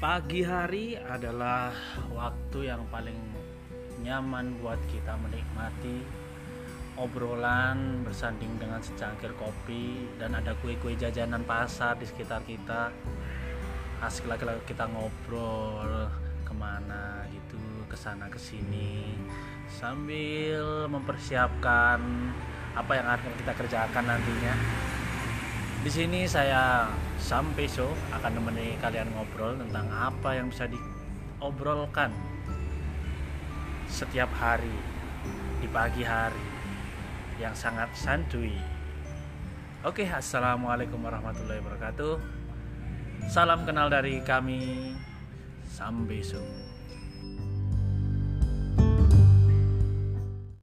Pagi hari adalah waktu yang paling nyaman buat kita menikmati obrolan bersanding dengan secangkir kopi dan ada kue-kue jajanan pasar di sekitar kita. Asik lagi kita ngobrol ke mana gitu ke sana ke sini sambil mempersiapkan apa yang akan kita kerjakan nantinya di sini saya sampai so akan menemani kalian ngobrol tentang apa yang bisa diobrolkan setiap hari di pagi hari yang sangat santuy. Oke, assalamualaikum warahmatullahi wabarakatuh. Salam kenal dari kami. Sampai jumpa.